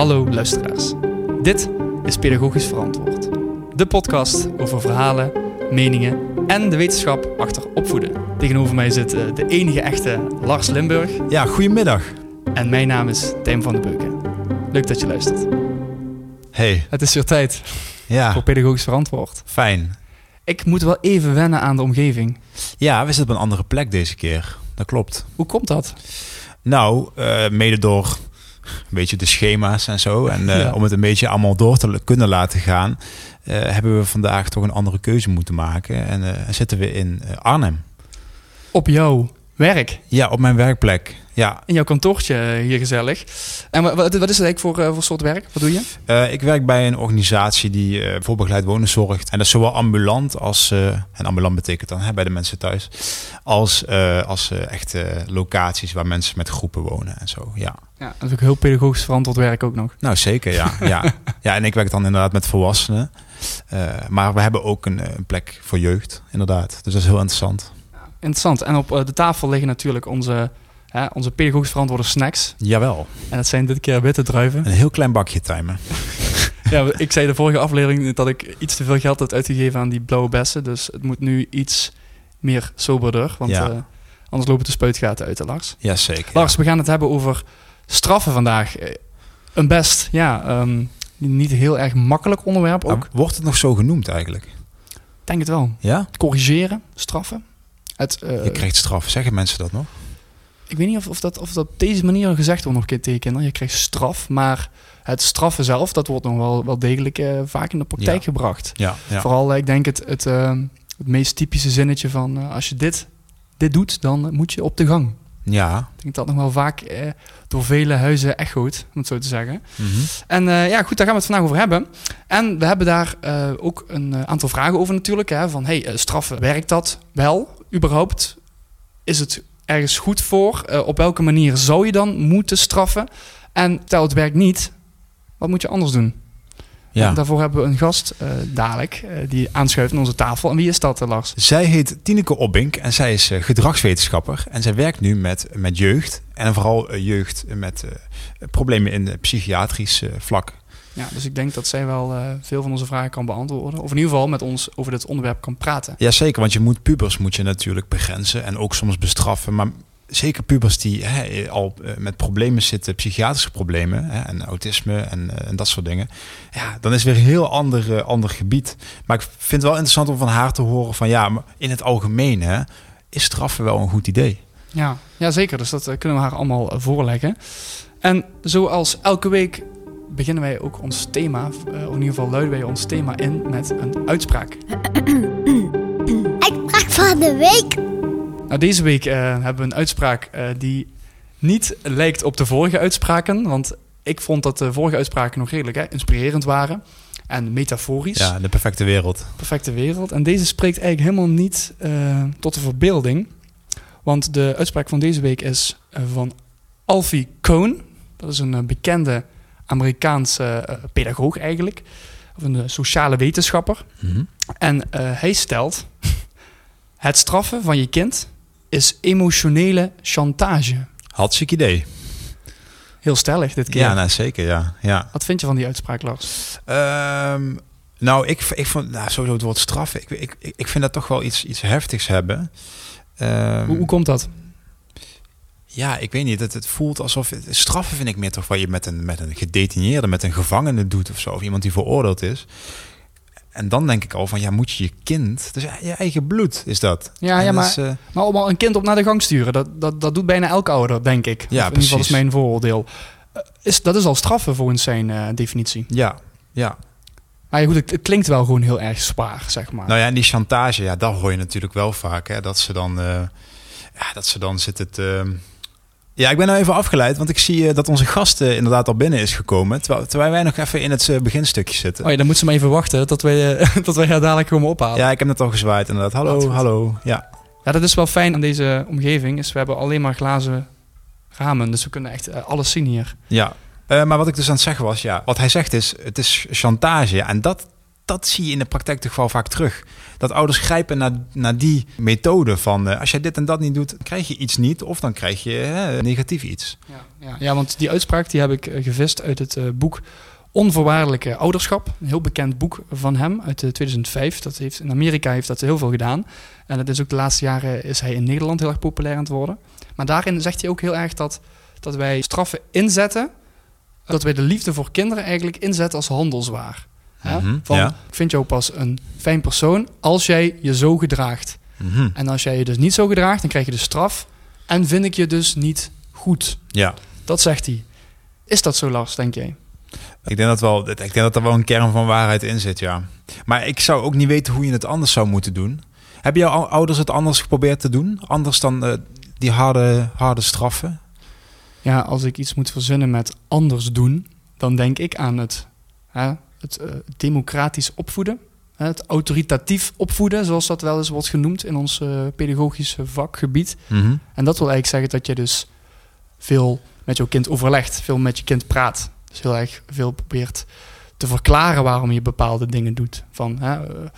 Hallo luisteraars. Dit is Pedagogisch Verantwoord. De podcast over verhalen, meningen en de wetenschap achter opvoeden. Tegenover mij zit eh, de enige echte Lars Limburg. Ja, goedemiddag. En mijn naam is Tijm van den Beuken. Leuk dat je luistert. Hey, Het is weer tijd ja, voor Pedagogisch Verantwoord. fijn. Ik moet wel even wennen aan de omgeving. Ja, we zitten op een andere plek deze keer. Dat klopt. Hoe komt dat? Nou, eh, mede door een beetje de schema's en zo. En eh, Ja. om het een beetje allemaal door te kunnen laten gaan, eh, hebben we vandaag toch een andere keuze moeten maken. En eh, zitten we in Arnhem. Op jouw werk. Ja, op mijn werkplek. Ja, In jouw kantoortje eh, hier gezellig. En wa- wat, wat is het eigenlijk voor, eh, voor soort werk? Wat doe je? Eh, ik werk bij een organisatie die eh voor begeleid wonen zorgt. En dat is zowel ambulant als, en ambulant betekent dan hè, bij de mensen thuis, als, als echte locaties waar mensen met groepen wonen en zo. Ja. Ja, natuurlijk heel pedagogisch verantwoord werk ook nog. Nou, zeker, ja. ja. ja, en ik werk dan inderdaad met volwassenen. Maar we hebben ook een, een plek voor jeugd, inderdaad. Dus dat is heel interessant. Interessant. En op de tafel liggen natuurlijk onze, hè, onze pedagogisch verantwoorde snacks. Jawel, En dat zijn dit keer witte druiven. een heel klein bakje timen. ja, ik zei de vorige aflevering dat ik iets te veel geld had uitgegeven aan die blauwe bessen. Dus het moet nu iets meer soberder. Want Ja. eh, anders lopen de spuitgaten uit, hè, Lars. Jazeker. Lars, we gaan het hebben over straffen vandaag. Eh, Een best, ja, ehm, niet heel erg makkelijk onderwerp ook. Nou, wordt het nog zo genoemd eigenlijk? Denk het wel. Ja? Corrigeren, straffen. Het, eh, Je krijgt straf. Zeggen mensen dat nog? Ik weet niet of, of, dat, of dat op deze manier gezegd wordt nog een keer tegen kinderen. Je krijgt straf, maar het straffen zelf, dat wordt nog wel, wel degelijk eh, vaak in de praktijk Ja. gebracht. Ja. ja. Vooral, eh, ik denk het, het, eh, het meest typische zinnetje van als je dit, dit doet, dan moet je op de gang. Ja. Ik denk dat nog wel vaak eh, door vele huizen echoot, om het zo te zeggen. Mhm. En ja, goed, daar gaan we het vandaag over hebben. En we hebben daar ook een aantal vragen over natuurlijk. Hè, van, hey, straffen, werkt dat wel überhaupt? Is het ergens goed voor? Eh, op welke manier zou je dan moeten straffen? En stel het werkt niet, wat moet je anders doen? Ja. En daarvoor hebben we een gast eh, dadelijk, eh, die aanschuift aan onze tafel. En wie is dat, Lars? Zij heet Tineke Obbink en zij is gedragswetenschapper. En zij werkt nu met, met jeugd. En vooral jeugd met problemen in het psychiatrisch vlak. Ja, dus ik denk dat zij wel eh, veel van onze vragen kan beantwoorden. Of in ieder geval met ons over dit onderwerp kan praten. Jazeker, want je moet pubers moet je natuurlijk begrenzen en ook soms bestraffen. Maar zeker pubers die hè, al eh, met problemen zitten, psychiatrische problemen hè, en autisme en, eh, en dat soort dingen. Ja, dan is weer een heel ander, ander gebied. Maar ik vind het wel interessant om van haar te horen van ja, maar in het algemeen hè, is straffen wel een goed idee. Ja, ja zeker. Dus dat kunnen we haar allemaal voorleggen. En zoals elke week beginnen wij ook ons thema, eh, in ieder geval luiden wij ons thema in met een uitspraak. Uitspraak van de week. Nou, deze week eh, hebben we een uitspraak eh, die niet lijkt op de vorige uitspraken, want ik vond dat de vorige uitspraken nog redelijk hè, inspirerend waren en metaforisch. Ja, de perfecte wereld. perfecte wereld. En deze spreekt eigenlijk helemaal niet eh, tot de verbeelding. Want de uitspraak van deze week is van Alfie Kohn. Dat is een bekende Amerikaanse eh, pedagoog eigenlijk. Of een eh, sociale wetenschapper. Mhm. En eh, hij stelt... Het straffen van je kind is emotionele chantage. Hartstikke idee. Heel stellig dit keer. Ja, nou, zeker, ja. ja. Wat vind je van die uitspraak, Lars? Ehm, nou, ik, ik vond nou, sowieso het woord straffen. Ik, ik, ik vind dat toch wel iets, iets heftigs hebben. Ehm, Hoe, hoe komt dat? Ja, ik weet niet. Het, het voelt alsof straffen vind ik meer toch wat je met een, met een gedetineerde, met een gevangene doet of zo, of iemand die veroordeeld is. En dan denk ik al van ja, moet je je kind, dus je eigen bloed is dat. Ja, En ja, maar- is, eh, Maar om al een kind op naar de gang sturen, dat, dat, dat doet bijna elke ouder, denk ik. Ja, in ieder geval is mijn vooroordeel. Eh, Is, dat is al straffen volgens zijn eh, definitie. ja, ja. Maar goed, het, het klinkt wel gewoon heel erg zwaar, zeg maar. Nou ja, en die chantage, ja, dat hoor je natuurlijk wel vaak. Hè, dat ze dan, ja, dat ze dan zitten te... Ja, ik ben nou even afgeleid, want ik zie eh, dat onze gast eh, inderdaad al binnen is gekomen. Terwijl, terwijl wij nog even in het eh, beginstukje zitten. Oh ja, dan moet ze maar even wachten tot wij, tot wij haar dadelijk gewoon ophalen. Ja. Ja, ik heb net al gezwaaid inderdaad. Hallo, hallo. Ja, dat is wel fijn aan deze omgeving. Is we hebben alleen maar glazen ramen, dus we kunnen echt alles zien hier. ja. Maar wat ik dus aan het zeggen was, ja, wat hij zegt is, het is chantage. Ja, en dat, dat zie je in de praktijk toch wel vaak terug. Dat ouders grijpen naar, naar die methode van... eh, als jij dit en dat niet doet, krijg je iets niet... of dan krijg je negatief iets. Ja, ja, ja, want die uitspraak die heb ik eh, gevist uit het eh, boek Onvoorwaardelijke Ouderschap. Een heel bekend boek van hem uit eh, 2005. Dat heeft, in Amerika heeft dat heel veel gedaan. En dat is ook de laatste jaren is hij in Nederland heel erg populair aan het worden. Maar daarin zegt hij ook heel erg dat, dat wij straffen inzetten... dat wij de liefde voor kinderen eigenlijk inzetten als handelswaar. Hè? Mhm, Van, ja. ik vind jou pas een fijn persoon als jij je zo gedraagt. Mhm. En als jij je dus niet zo gedraagt, dan krijg je de straf. En vind ik je dus niet goed. Ja. Dat zegt hij. Is dat zo, Lars, denk jij? Ik denk dat, wel, ik denk dat er wel een kern van waarheid in zit, ja. Maar ik zou ook niet weten hoe je het anders zou moeten doen. Hebben jouw ouders het anders geprobeerd te doen? Anders dan eh, die harde, harde straffen? Ja, als ik iets moet verzinnen met anders doen, dan denk ik aan het, hè, het eh, democratisch opvoeden. Het autoritatief opvoeden, zoals dat wel eens wordt genoemd in ons eh, pedagogische vakgebied. Mhm. En dat wil eigenlijk zeggen dat je dus veel met jouw kind overlegt, veel met je kind praat. Dus heel erg veel probeert te verklaren waarom je bepaalde dingen doet. Van hè, eh,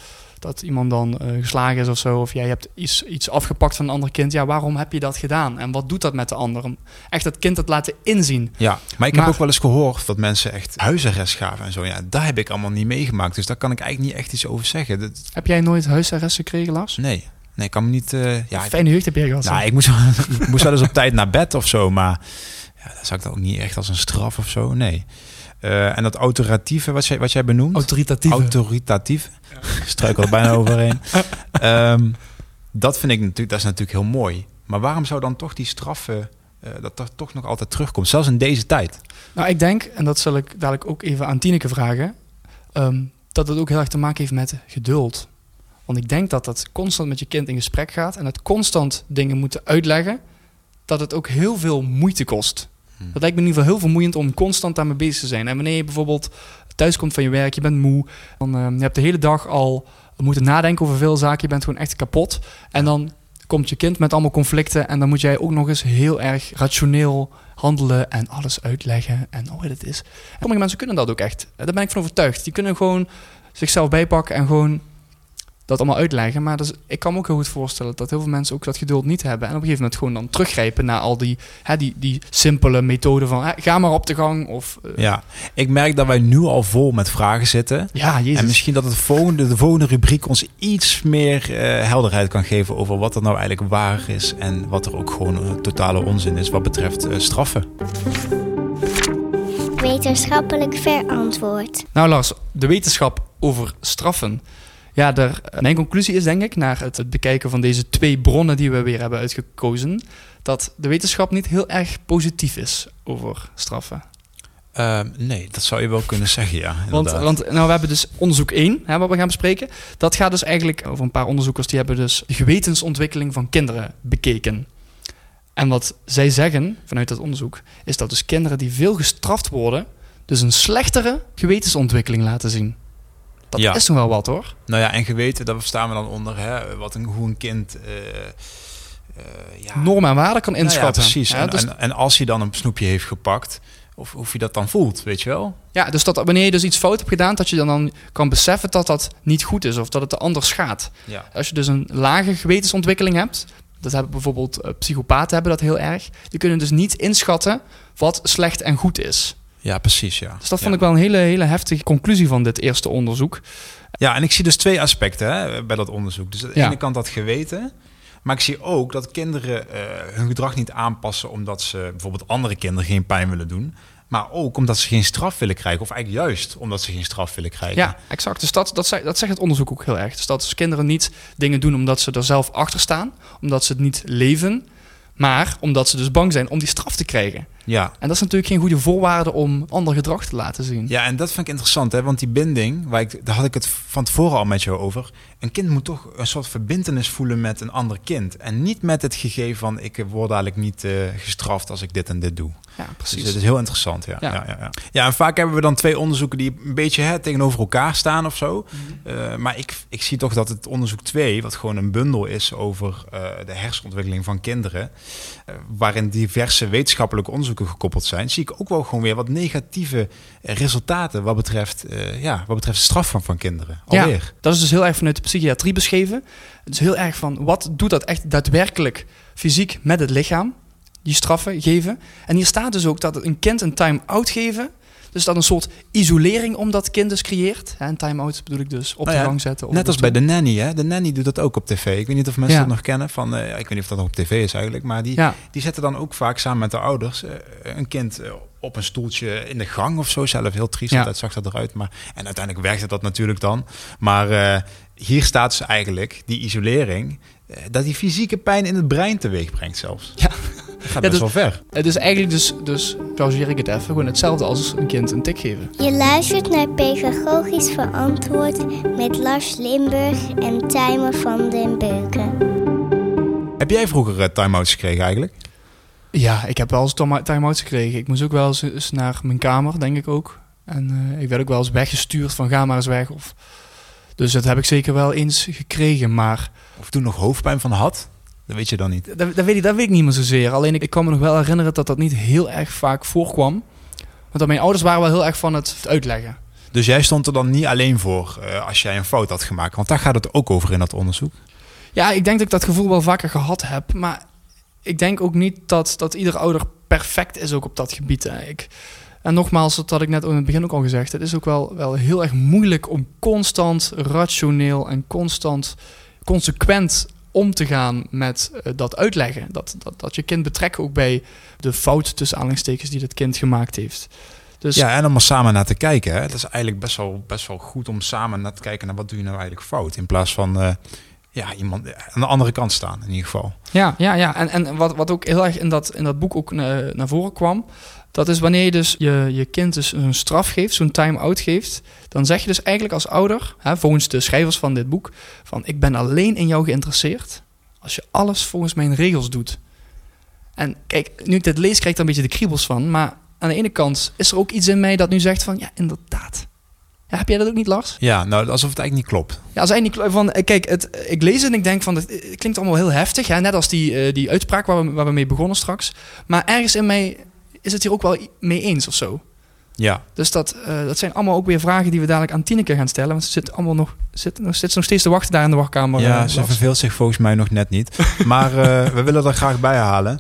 dat iemand dan eh, geslagen is of zo, of jij hebt iets, iets afgepakt van een ander kind. Ja, waarom heb je dat gedaan? En wat doet dat met de ander? Om Echt dat kind het laten inzien. Ja, maar ik Maar- heb ook wel eens gehoord dat mensen echt huisarrest gaven en zo. Ja, daar heb ik allemaal niet meegemaakt. Dus daar kan ik eigenlijk niet echt iets over zeggen. Dat, Heb jij nooit huisarrest gekregen, Lars? nee, nee, ik kan me niet... eh, ja, Fijne jeugd heb jij gehad. nou, ik moest, ik moest wel eens op tijd naar bed of zo. Maar ja, dat zag ik dan ook niet echt als een straf of zo. Nee. Eh, en dat autoratieve, wat jij, wat jij benoemt... Autoritatief. Autoritatief. Struikel er bijna overheen. Ehm, dat vind ik natuurlijk, dat is natuurlijk heel mooi. Maar waarom zou dan toch die straffen, eh, dat dat toch nog altijd terugkomt? Zelfs in deze tijd. Nou, ik denk, en dat zal ik dadelijk ook even aan Tineke vragen, ehm, dat het ook heel erg te maken heeft met geduld. Want ik denk dat dat constant met je kind in gesprek gaat en het constant dingen moeten uitleggen, dat het ook heel veel moeite kost. Dat lijkt me in ieder geval heel vermoeiend om constant daarmee bezig te zijn. En wanneer je bijvoorbeeld thuis komt van je werk, je bent moe, dan, ehm, je hebt de hele dag al moeten nadenken over veel zaken, je bent gewoon echt kapot. En dan komt je kind met allemaal conflicten en dan moet jij ook nog eens heel erg rationeel handelen en alles uitleggen en oh, dat is. Sommige mensen kunnen dat ook echt. Daar ben ik van overtuigd. Die kunnen gewoon zichzelf bijpakken en gewoon dat allemaal uitleggen. Maar dus, ik kan me ook heel goed voorstellen dat heel veel mensen ook dat geduld niet hebben. En op een gegeven moment gewoon dan teruggrijpen naar al die, hè, die, die simpele methoden van hè, ga maar op de gang. Of eh, Ja, ik merk dat wij nu al vol met vragen zitten. ja, jezus. En misschien dat het volgende, de volgende rubriek ons iets meer eh, helderheid kan geven over wat er nou eigenlijk waar is. En wat er ook gewoon eh, totale onzin is wat betreft eh, straffen. Wetenschappelijk verantwoord. Nou Lars, de wetenschap over straffen. Ja, daar, mijn conclusie is denk ik, na het, bekijken van deze twee bronnen die we weer hebben uitgekozen, dat de wetenschap niet heel erg positief is over straffen. Eh, nee, dat zou je wel kunnen zeggen, ja. Want, want nou, we hebben dus onderzoek 1, hè, wat we gaan bespreken. Dat gaat dus eigenlijk over een paar onderzoekers die hebben dus de gewetensontwikkeling van kinderen bekeken. En wat zij zeggen vanuit dat onderzoek, is dat dus kinderen die veel gestraft worden, dus een slechtere gewetensontwikkeling laten zien. Dat Ja. is toch wel wat hoor. Nou ja, en geweten, daar verstaan we dan onder hè, wat een, hoe een kind. eh, eh, ja, Normen en waarden kan Nou ja, inschatten. precies. Ja, en, dus, en, en als hij dan een snoepje heeft gepakt, of hoe je dat dan voelt, weet je wel? ja, dus dat wanneer je dus iets fout hebt gedaan, dat je dan, dan kan beseffen dat dat niet goed is of dat het anders gaat. Als je dus een lage gewetensontwikkeling hebt, dat hebben bijvoorbeeld eh, psychopaten hebben dat heel erg, die kunnen dus niet inschatten wat slecht en goed is. Ja, precies, ja. Dus dat vond ja. ik wel een hele, hele heftige conclusie van dit eerste onderzoek. Ja, en ik zie dus twee aspecten hè, bij dat onderzoek. Dus aan de Ja. ene kant dat geweten. Maar ik zie ook dat kinderen eh, hun gedrag niet aanpassen omdat ze bijvoorbeeld andere kinderen geen pijn willen doen. Maar ook omdat ze geen straf willen krijgen. Of eigenlijk juist omdat ze geen straf willen krijgen. Ja, exact. Dus dat, dat, zegt, dat zegt het onderzoek ook heel erg. Dus dat dus kinderen niet dingen doen omdat ze er zelf achter staan, omdat ze het niet leven, maar omdat ze dus bang zijn om die straf te krijgen. Ja. En dat is natuurlijk geen goede voorwaarde om ander gedrag te laten zien. ja, en dat vind ik interessant, hè? want die binding, waar ik, daar had ik het van tevoren al met jou over. Een kind moet toch een soort verbindenis voelen met een ander kind. En niet met het gegeven van ik word eigenlijk niet eh, gestraft als ik dit en dit doe. Ja, Dus precies. dat is heel interessant, ja. Ja. Ja. Ja, ja, en vaak hebben we dan twee onderzoeken die een beetje hè, tegenover elkaar staan of zo. Mhm. Uh, maar ik, ik zie toch dat het onderzoek 2, wat gewoon een bundel is over uh, de hersenontwikkeling van kinderen, uh, waarin diverse wetenschappelijke onderzoeken gekoppeld zijn, zie ik ook wel gewoon weer wat negatieve eh, resultaten wat betreft, ja, wat betreft straf van, van kinderen. Alweer. Dat is dus heel erg vanuit de psychiatrie beschreven. Het is heel erg van wat doet dat echt daadwerkelijk fysiek met het lichaam, die straffen geven. En hier staat dus ook dat een kind een time-out geven dus dat een soort isolering om dat kind dus creëert. Een time-out bedoel ik dus op nou de gang zetten. Net als bij de nanny. Hè? De nanny doet dat ook op tv. Ik weet niet of mensen dat nog kennen. Van, uh, ik weet niet of dat nog op tv is eigenlijk. Maar die, die zetten dan ook vaak samen met de ouders uh, een kind uh, op een stoeltje in de gang of zo. Zelf heel triest, ja. dat zag dat eruit. Maar, en uiteindelijk werkte dat natuurlijk dan. Maar hier staat dus eigenlijk die isolering... dat die fysieke pijn in het brein teweeg brengt zelfs. Ja. Gaat best dus, wel ver. Het is eigenlijk dus, dus pauzeer ik het even, gewoon hetzelfde als een kind een tik geven. Je luistert naar Pedagogisch Verantwoord met Lars Limburg en Timer van den Beuken. Heb jij vroeger uh, time-outs gekregen eigenlijk? Ja, ik heb wel eens time-outs gekregen. Ik moest ook wel eens naar mijn kamer, denk ik ook. En uh, ik werd ook wel eens weggestuurd van ga maar eens weg. Of... Dus dat heb ik zeker wel eens gekregen, maar... Of toen nog hoofdpijn van had? Dat weet je dan niet. Dat, dat, weet, ik, dat weet ik niet meer zozeer. Alleen ik, ik kan me nog wel herinneren dat dat niet heel erg vaak voorkwam. Want mijn ouders waren wel heel erg van het uitleggen. Dus jij stond er dan niet alleen voor uh, als jij een fout had gemaakt? Want daar gaat het ook over in dat onderzoek. Ja, ik denk dat ik dat gevoel wel vaker gehad heb. Maar ik denk ook niet dat, dat ieder ouder perfect is ook op dat gebied. Ik, en nogmaals, dat had ik net in het begin ook al gezegd. Het is ook wel, wel heel erg moeilijk om constant rationeel en constant consequent om te gaan met uh, dat uitleggen. Dat, dat, dat je kind betrekken ook bij de fout tussen aanhalingstekens die het kind gemaakt heeft. Dus, ja, en om er samen naar te kijken. Hè. Het is eigenlijk best wel, best wel goed om samen naar te kijken naar wat doe je nou eigenlijk fout. In plaats van uh, ja, iemand aan de andere kant staan in ieder geval. Ja, ja, ja. En, en wat, wat ook heel erg in dat, in dat boek ook naar voren kwam. Dat is wanneer je dus je, je kind dus een straf geeft, zo'n time-out geeft. Dan zeg je dus eigenlijk als ouder, hè, volgens de schrijvers van dit boek, van ik ben alleen in jou geïnteresseerd als je alles volgens mijn regels doet. En kijk, nu ik dit lees, krijg ik er een beetje de kriebels van. Maar aan de ene kant is er ook iets in mij dat nu zegt van ja, inderdaad. Ja, heb jij dat ook niet, Lars? Ja, nou, alsof het eigenlijk niet klopt. Ja, als eigenlijk niet van, eh, kijk, het, ik lees het en ik denk van, het, klinkt allemaal heel heftig, hè? net als die, uh, die uitspraak waar we, waar we mee begonnen straks. Maar ergens in mij is het hier ook wel mee eens of zo. Ja. Dus dat, uh, dat zijn allemaal ook weer vragen die we dadelijk aan Tineke gaan stellen. Want ze zit allemaal nog, zit, nog, zit nog steeds te wachten daar in de wachtkamer. Ja, uh, ze verveelt zich volgens mij nog net niet. maar uh, we willen er graag bij halen.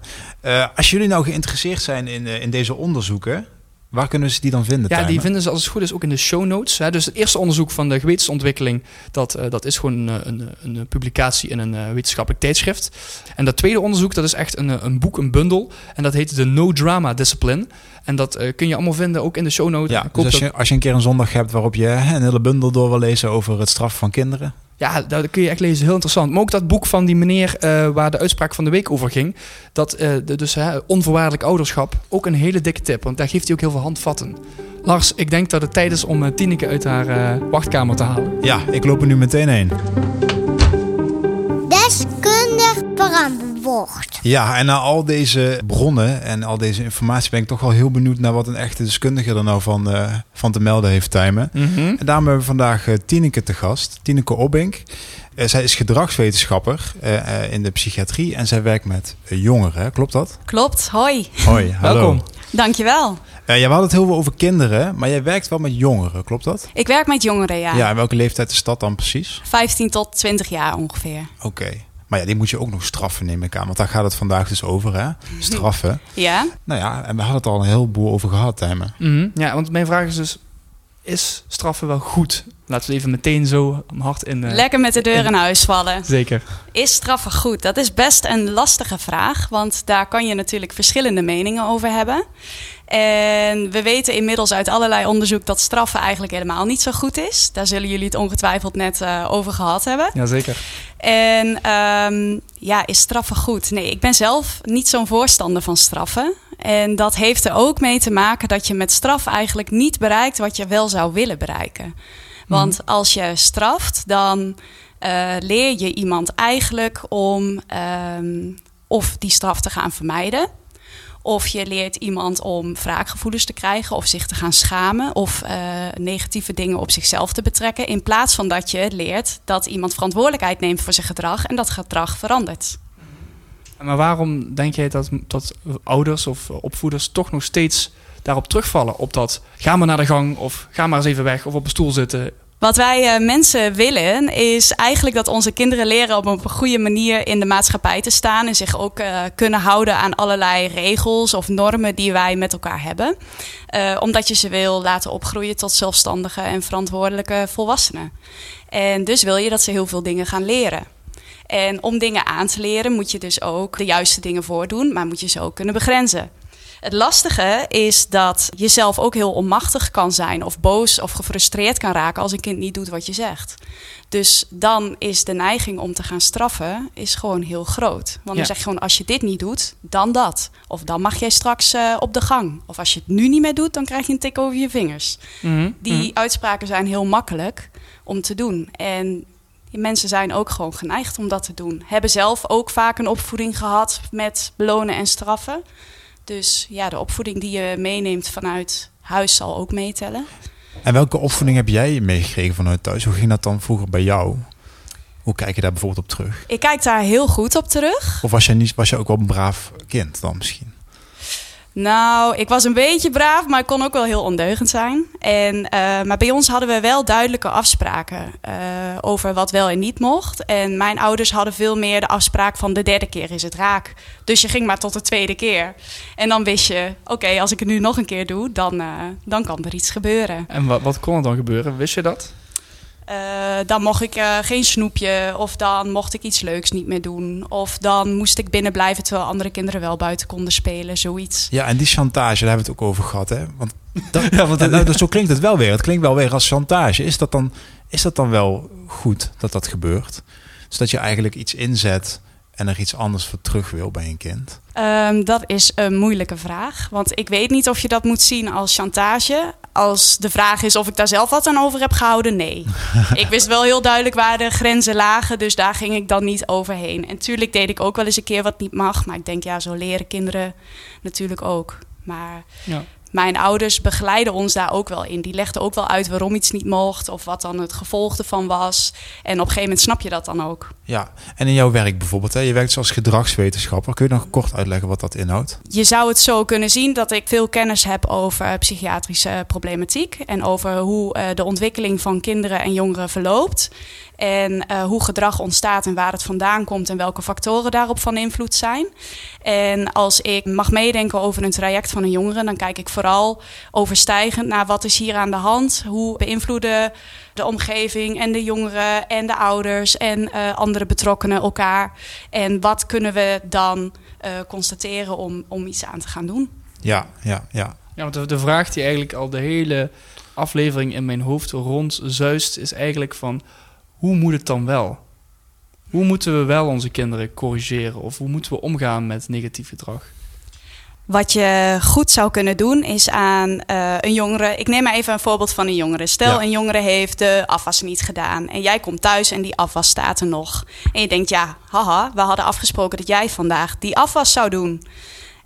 als jullie nou geïnteresseerd zijn in, in deze onderzoeken, Waar kunnen ze die dan vinden? Ja, die vinden ze als het goed is ook in de show notes. Hè. Dus het eerste onderzoek van de gewetensontwikkeling, dat, uh, dat is gewoon een, een, een, publicatie in een uh, wetenschappelijk tijdschrift. En dat tweede onderzoek, dat is echt een, een boek, een bundel. En dat heet de No Drama Discipline. En dat uh, kun je allemaal vinden, ook in de show notes. Ja, dus als je, als je een keer een zondag hebt waarop je een hele bundel door wil lezen over het straf van kinderen, ja, daar kun je echt lezen. Heel interessant. Maar ook dat boek van die meneer uh, waar de uitspraak van de week over ging. Dat uh, de, dus uh, onvoorwaardelijk ouderschap. Ook een hele dikke tip. Want daar geeft hij ook heel veel handvatten. Lars, ik denk dat het tijd is om Tineke uit haar wachtkamer te halen. Ja, ik loop er nu meteen heen. Ja, en na al deze bronnen en al deze informatie ben ik toch wel heel benieuwd naar wat een echte deskundige er nou van, uh, van te melden heeft, Tijmen. Mm -hmm. En daarom hebben we vandaag uh, Tineke te gast, Tineke Obbink. Uh, zij is gedragswetenschapper in de psychiatrie en zij werkt met jongeren, klopt dat? Klopt, hoi. Hoi, hallo. Welkom. Dankjewel. Uh, jij had het heel veel over kinderen, maar jij werkt wel met jongeren, klopt dat? Ik werk met jongeren, ja. Ja, en welke leeftijd is dat dan precies? 15 tot 20 jaar ongeveer. Oké. Maar ja, die moet je ook nog straffen, neem ik aan. Want daar gaat het vandaag dus over, hè? Straffen. Ja. Nou ja, en we hadden het al een heleboel over gehad, Tijmen. Mm Ja, want mijn vraag is dus... Is straffen wel goed? Laten we even meteen zo hard in... Uh, Lekker met de deur in, huis vallen. Zeker. Is straffen goed? Dat is best een lastige vraag. Want daar kan je natuurlijk verschillende meningen over hebben. En we weten inmiddels uit allerlei onderzoek dat straffen eigenlijk helemaal niet zo goed is. Daar zullen jullie het ongetwijfeld net uh, over gehad hebben. Jazeker. En um, ja, is straffen goed? Nee, ik ben zelf niet zo'n voorstander van straffen. En dat heeft er ook mee te maken dat je met straf eigenlijk niet bereikt wat je wel zou willen bereiken. Want mm. als je straft, dan uh, leer je iemand eigenlijk om um, of die straf te gaan vermijden of je leert iemand om wraakgevoelens te krijgen of zich te gaan schamen of uh, negatieve dingen op zichzelf te betrekken. In plaats van dat je leert dat iemand verantwoordelijkheid neemt voor zijn gedrag en dat gedrag verandert. Maar waarom denk jij dat, ouders of opvoeders toch nog steeds daarop terugvallen? Op dat ga maar naar de gang of ga maar eens even weg of op een stoel zitten. Wat wij uh, mensen willen is eigenlijk dat onze kinderen leren om op een goede manier in de maatschappij te staan en zich ook uh, kunnen houden aan allerlei regels of normen die wij met elkaar hebben. Uh, omdat je ze wil laten opgroeien tot zelfstandige en verantwoordelijke volwassenen. En dus wil je dat ze heel veel dingen gaan leren. En om dingen aan te leren moet je dus ook de juiste dingen voordoen, maar moet je ze ook kunnen begrenzen. Het lastige is dat je zelf ook heel onmachtig kan zijn of boos of gefrustreerd kan raken als een kind niet doet wat je zegt. Dus dan is de neiging om te gaan straffen is gewoon heel groot. Want dan Ja. zeg je gewoon als je dit niet doet, dan dat. Of dan mag jij straks eh, op de gang. Of als je het nu niet meer doet, dan krijg je een tik over je vingers. Mhm, Die mhm. uitspraken zijn heel makkelijk om te doen. En mensen zijn ook gewoon geneigd om dat te doen. Hebben zelf ook vaak een opvoeding gehad met belonen en straffen. Dus ja, de opvoeding die je meeneemt vanuit huis zal ook meetellen. En welke opvoeding heb jij meegekregen vanuit thuis? Hoe ging dat dan vroeger bij jou? Hoe kijk je daar bijvoorbeeld op terug? Ik kijk daar heel goed op terug. Of was jij, niet, was jij ook wel een braaf kind dan misschien? Nou, ik was een beetje braaf, maar ik kon ook wel heel ondeugend zijn. En, eh, maar bij ons hadden we wel duidelijke afspraken eh, over wat wel en niet mocht. En mijn ouders hadden veel meer de afspraak van de derde keer is het raak. Dus je ging maar tot de tweede keer. En dan wist je, oké, als ik het nu nog een keer doe, dan, eh, dan kan er iets gebeuren. En wat, wat kon er dan gebeuren? Wist je dat? Eh, dan mocht ik eh, geen snoepje, of dan mocht ik iets leuks niet meer doen. Of dan moest ik binnen blijven terwijl andere kinderen wel buiten konden spelen, zoiets. Ja, en die chantage, daar hebben we het ook over gehad, hè? Want, dat, Ja, want nou, dus zo klinkt het wel weer. Het klinkt wel weer als chantage. Is dat dan, is dat dan wel goed dat dat gebeurt? Dus dat je eigenlijk iets inzet en er iets anders voor terug wil bij een kind? Ehm, dat is een moeilijke vraag. Want ik weet niet of je dat moet zien als chantage. Als de vraag is of ik daar zelf wat aan over heb gehouden, nee. ik wist wel heel duidelijk waar de grenzen lagen, dus daar ging ik dan niet overheen. En tuurlijk deed ik ook wel eens een keer wat niet mag. Maar ik denk, ja, zo leren kinderen natuurlijk ook. Maar Ja. Mijn ouders begeleiden ons daar ook wel in. Die legden ook wel uit waarom iets niet mocht of wat dan het gevolg ervan was. En op een gegeven moment snap je dat dan ook. Ja, en in jouw werk bijvoorbeeld, hè? je werkt als gedragswetenschapper. Kun je nog kort uitleggen wat dat inhoudt? Je zou het zo kunnen zien dat ik veel kennis heb over psychiatrische problematiek en over hoe eh, de ontwikkeling van kinderen en jongeren verloopt. En eh, hoe gedrag ontstaat en waar het vandaan komt en welke factoren daarop van invloed zijn. En als ik mag meedenken over een traject van een jongere, dan kijk ik vooral overstijgend naar wat is hier aan de hand. Hoe beïnvloeden de omgeving en de jongeren en de ouders en eh, andere betrokkenen elkaar. En wat kunnen we dan eh, constateren om, om iets aan te gaan doen? Ja, ja, ja. Ja, want de, de vraag die eigenlijk al de hele aflevering in mijn hoofd rondzuist, is eigenlijk van hoe moet het dan wel? Hoe moeten we wel onze kinderen corrigeren? Of hoe moeten we omgaan met negatief gedrag? Wat je goed zou kunnen doen is aan eh, een jongere. Ik neem maar even een voorbeeld van een jongere. Stel, Ja. een jongere heeft de afwas niet gedaan. En jij komt thuis en die afwas staat er nog. En je denkt, ja, haha, we hadden afgesproken dat jij vandaag die afwas zou doen.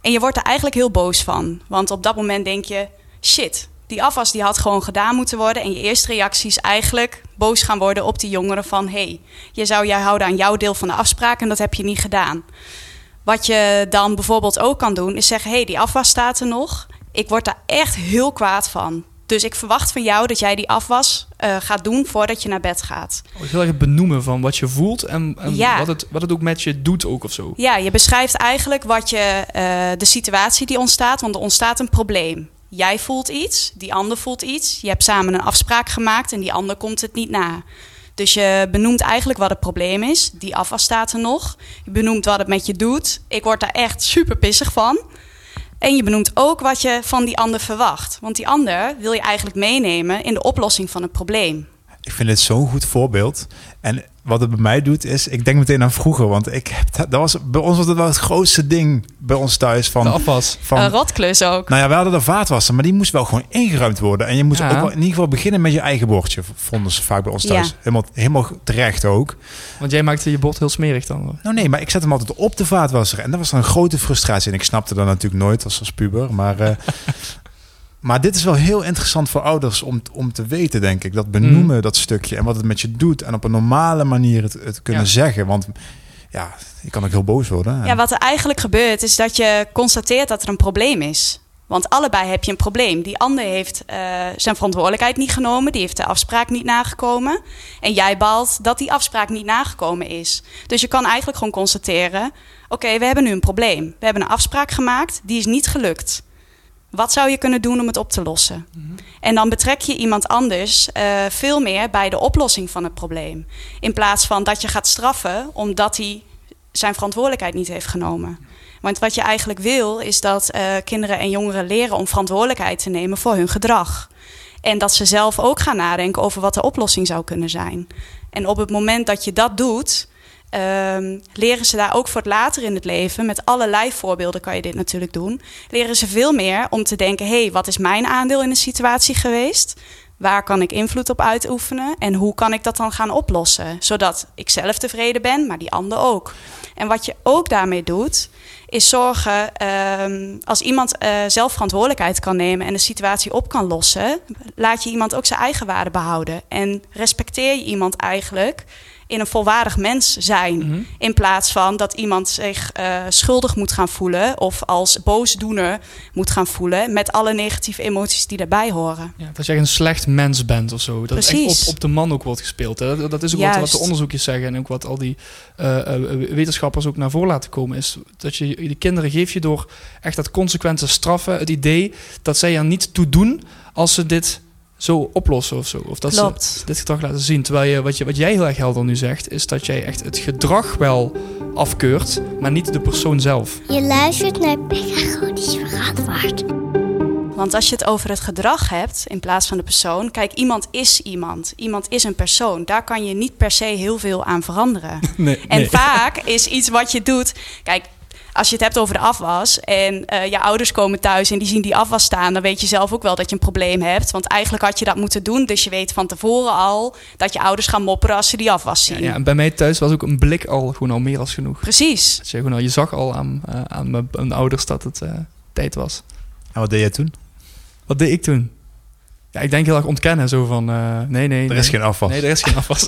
En je wordt er eigenlijk heel boos van. Want op dat moment denk je, shit, die afwas die had gewoon gedaan moeten worden. En je eerste reactie is eigenlijk boos gaan worden op die jongere van... hé, hey, je zou jij houden aan jouw deel van de afspraak en dat heb je niet gedaan. Wat je dan bijvoorbeeld ook kan doen, is zeggen: hé, hey, die afwas staat er nog. Ik word daar echt heel kwaad van. Dus ik verwacht van jou dat jij die afwas eh, gaat doen voordat je naar bed gaat. Heel erg benoemen van wat je voelt en, en Ja. wat, het, wat het ook met je doet ook of zo. Ja, je beschrijft eigenlijk wat je, eh, de situatie die ontstaat, want er ontstaat een probleem. Jij voelt iets, die ander voelt iets. Je hebt samen een afspraak gemaakt en die ander komt het niet na. Dus je benoemt eigenlijk wat het probleem is. Die afwas staat er nog. Je benoemt wat het met je doet. Ik word daar echt super pissig van. En je benoemt ook wat je van die ander verwacht. Want die ander wil je eigenlijk meenemen in de oplossing van het probleem. Ik vind dit zo'n goed voorbeeld. En wat het bij mij doet is, ik denk meteen aan vroeger, want ik heb dat, dat was bij ons was dat wel het grootste ding bij ons thuis van De afwas. van. Een rotklus ook. nou ja, we hadden de vaatwasser, maar die moest wel gewoon ingeruimd worden. En je moest Ja. ook wel in ieder geval beginnen met je eigen bordje. Vonden ze vaak bij ons thuis. Ja. Helemaal, helemaal terecht ook. Want jij maakte je bord heel smerig dan. Nou nee, maar ik zet hem altijd op de vaatwasser. En dat was dan een grote frustratie. En ik snapte dat natuurlijk nooit als, als puber. Maar, eh, maar dit is wel heel interessant voor ouders om, om te weten, denk ik. Dat benoemen, dat stukje. En wat het met je doet. En op een normale manier het, het kunnen Ja. zeggen. Want ja, je kan ook heel boos worden. Ja, wat er eigenlijk gebeurt is dat je constateert dat er een probleem is. Want allebei heb je een probleem. Die ander heeft uh, zijn verantwoordelijkheid niet genomen, die heeft de afspraak niet nagekomen. En jij balt dat die afspraak niet nagekomen is. Dus je kan eigenlijk gewoon constateren: oké, we hebben nu een probleem. We hebben een afspraak gemaakt, die is niet gelukt. Wat zou je kunnen doen om het op te lossen? Mm -hmm. En dan betrek je iemand anders uh, veel meer bij de oplossing van het probleem. In plaats van dat je gaat straffen omdat hij zijn verantwoordelijkheid niet heeft genomen. Want wat je eigenlijk wil, is dat uh, kinderen en jongeren leren om verantwoordelijkheid te nemen voor hun gedrag. En dat ze zelf ook gaan nadenken over wat de oplossing zou kunnen zijn. En op het moment dat je dat doet, um, leren ze daar ook voor het later in het leven, met allerlei voorbeelden kan je dit natuurlijk doen, leren ze veel meer om te denken: hé, hey, wat is mijn aandeel in de situatie geweest? Waar kan ik invloed op uitoefenen en hoe kan ik dat dan gaan oplossen? Zodat ik zelf tevreden ben, maar die ander ook. En wat je ook daarmee doet, is zorgen um, als iemand uh, zelf verantwoordelijkheid kan nemen en de situatie op kan lossen, laat je iemand ook zijn eigen waarde behouden. En respecteer je iemand eigenlijk in een volwaardig mens zijn. Mm -hmm. In plaats van dat iemand zich uh, schuldig moet gaan voelen of als boosdoener moet gaan voelen met alle negatieve emoties die daarbij horen. Ja, dat je een slecht mens bent of zo. Dat Precies. het echt op, op de man ook wordt gespeeld. Hè? Dat, dat is ook wat, wat, de onderzoekjes zeggen en ook wat al die uh, uh, wetenschappers ook naar voren laten komen. Is dat je die kinderen geef je door echt dat consequente straffen. Het idee dat zij er niet toe doen als ze dit zo oplossen of zo. Of dat Klopt. ze dit gedrag laten zien. Terwijl je wat, je, wat jij heel erg helder nu zegt, is dat jij echt het gedrag wel afkeurt, maar niet de persoon zelf. Je luistert naar pedagogisch verantwoord. Want als je het over het gedrag hebt in plaats van de persoon, kijk, iemand is iemand. Iemand is een persoon. Daar kan je niet per se heel veel aan veranderen. Nee, en nee. vaak is iets wat je doet. Kijk, als je het hebt over de afwas en uh, je ouders komen thuis en die zien die afwas staan, dan weet je zelf ook wel dat je een probleem hebt. Want eigenlijk had je dat moeten doen. Dus je weet van tevoren al dat je ouders gaan mopperen als ze die afwas zien. Ja, ja, en bij mij thuis was ook een blik al gewoon al meer als genoeg. Precies. Dus je, gewoon al, je zag al aan, uh, aan mijn, mijn, ouders dat het uh, tijd was. En wat deed jij toen? Wat deed ik toen? Ja, ik denk heel erg ontkennen. Zo van, uh, nee, nee. Er nee. is geen afwas. Nee, er is geen afwas.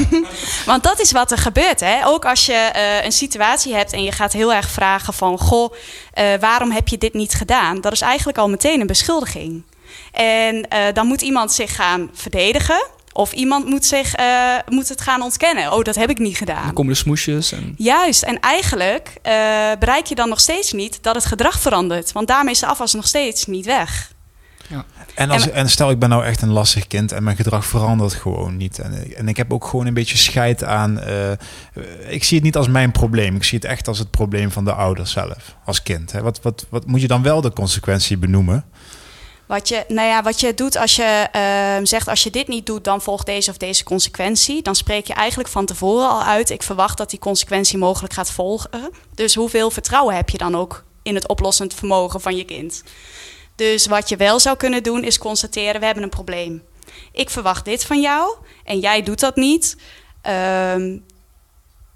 Want dat is wat er gebeurt. Hè? Ook als je uh, een situatie hebt en je gaat heel erg vragen van... goh, uh, waarom heb je dit niet gedaan? Dat is eigenlijk al meteen een beschuldiging. En dan moet iemand zich gaan verdedigen... Of iemand moet, zich, uh, moet het gaan ontkennen. Oh, dat heb ik niet gedaan. Dan komen de smoesjes. En... Juist. En eigenlijk uh, bereik je dan nog steeds niet dat het gedrag verandert. Want daarmee is de afwas nog steeds niet weg. Ja. En, als, en, en, stel, ik ben nou echt een lastig kind en mijn gedrag verandert gewoon niet. En, en ik heb ook gewoon een beetje scheid aan. Uh, ik zie het niet als mijn probleem. Ik zie het echt als het probleem van de ouders zelf, als kind. Hè. Wat, wat, wat moet je dan wel de consequentie benoemen? Wat je, nou ja, wat je doet als je uh, zegt, als je dit niet doet, dan volgt deze of deze consequentie. Dan spreek je eigenlijk van tevoren al uit. Ik verwacht dat die consequentie mogelijk gaat volgen. Dus hoeveel vertrouwen heb je dan ook in het oplossend vermogen van je kind? Dus wat je wel zou kunnen doen, is constateren: we hebben een probleem. Ik verwacht dit van jou en jij doet dat niet. Um,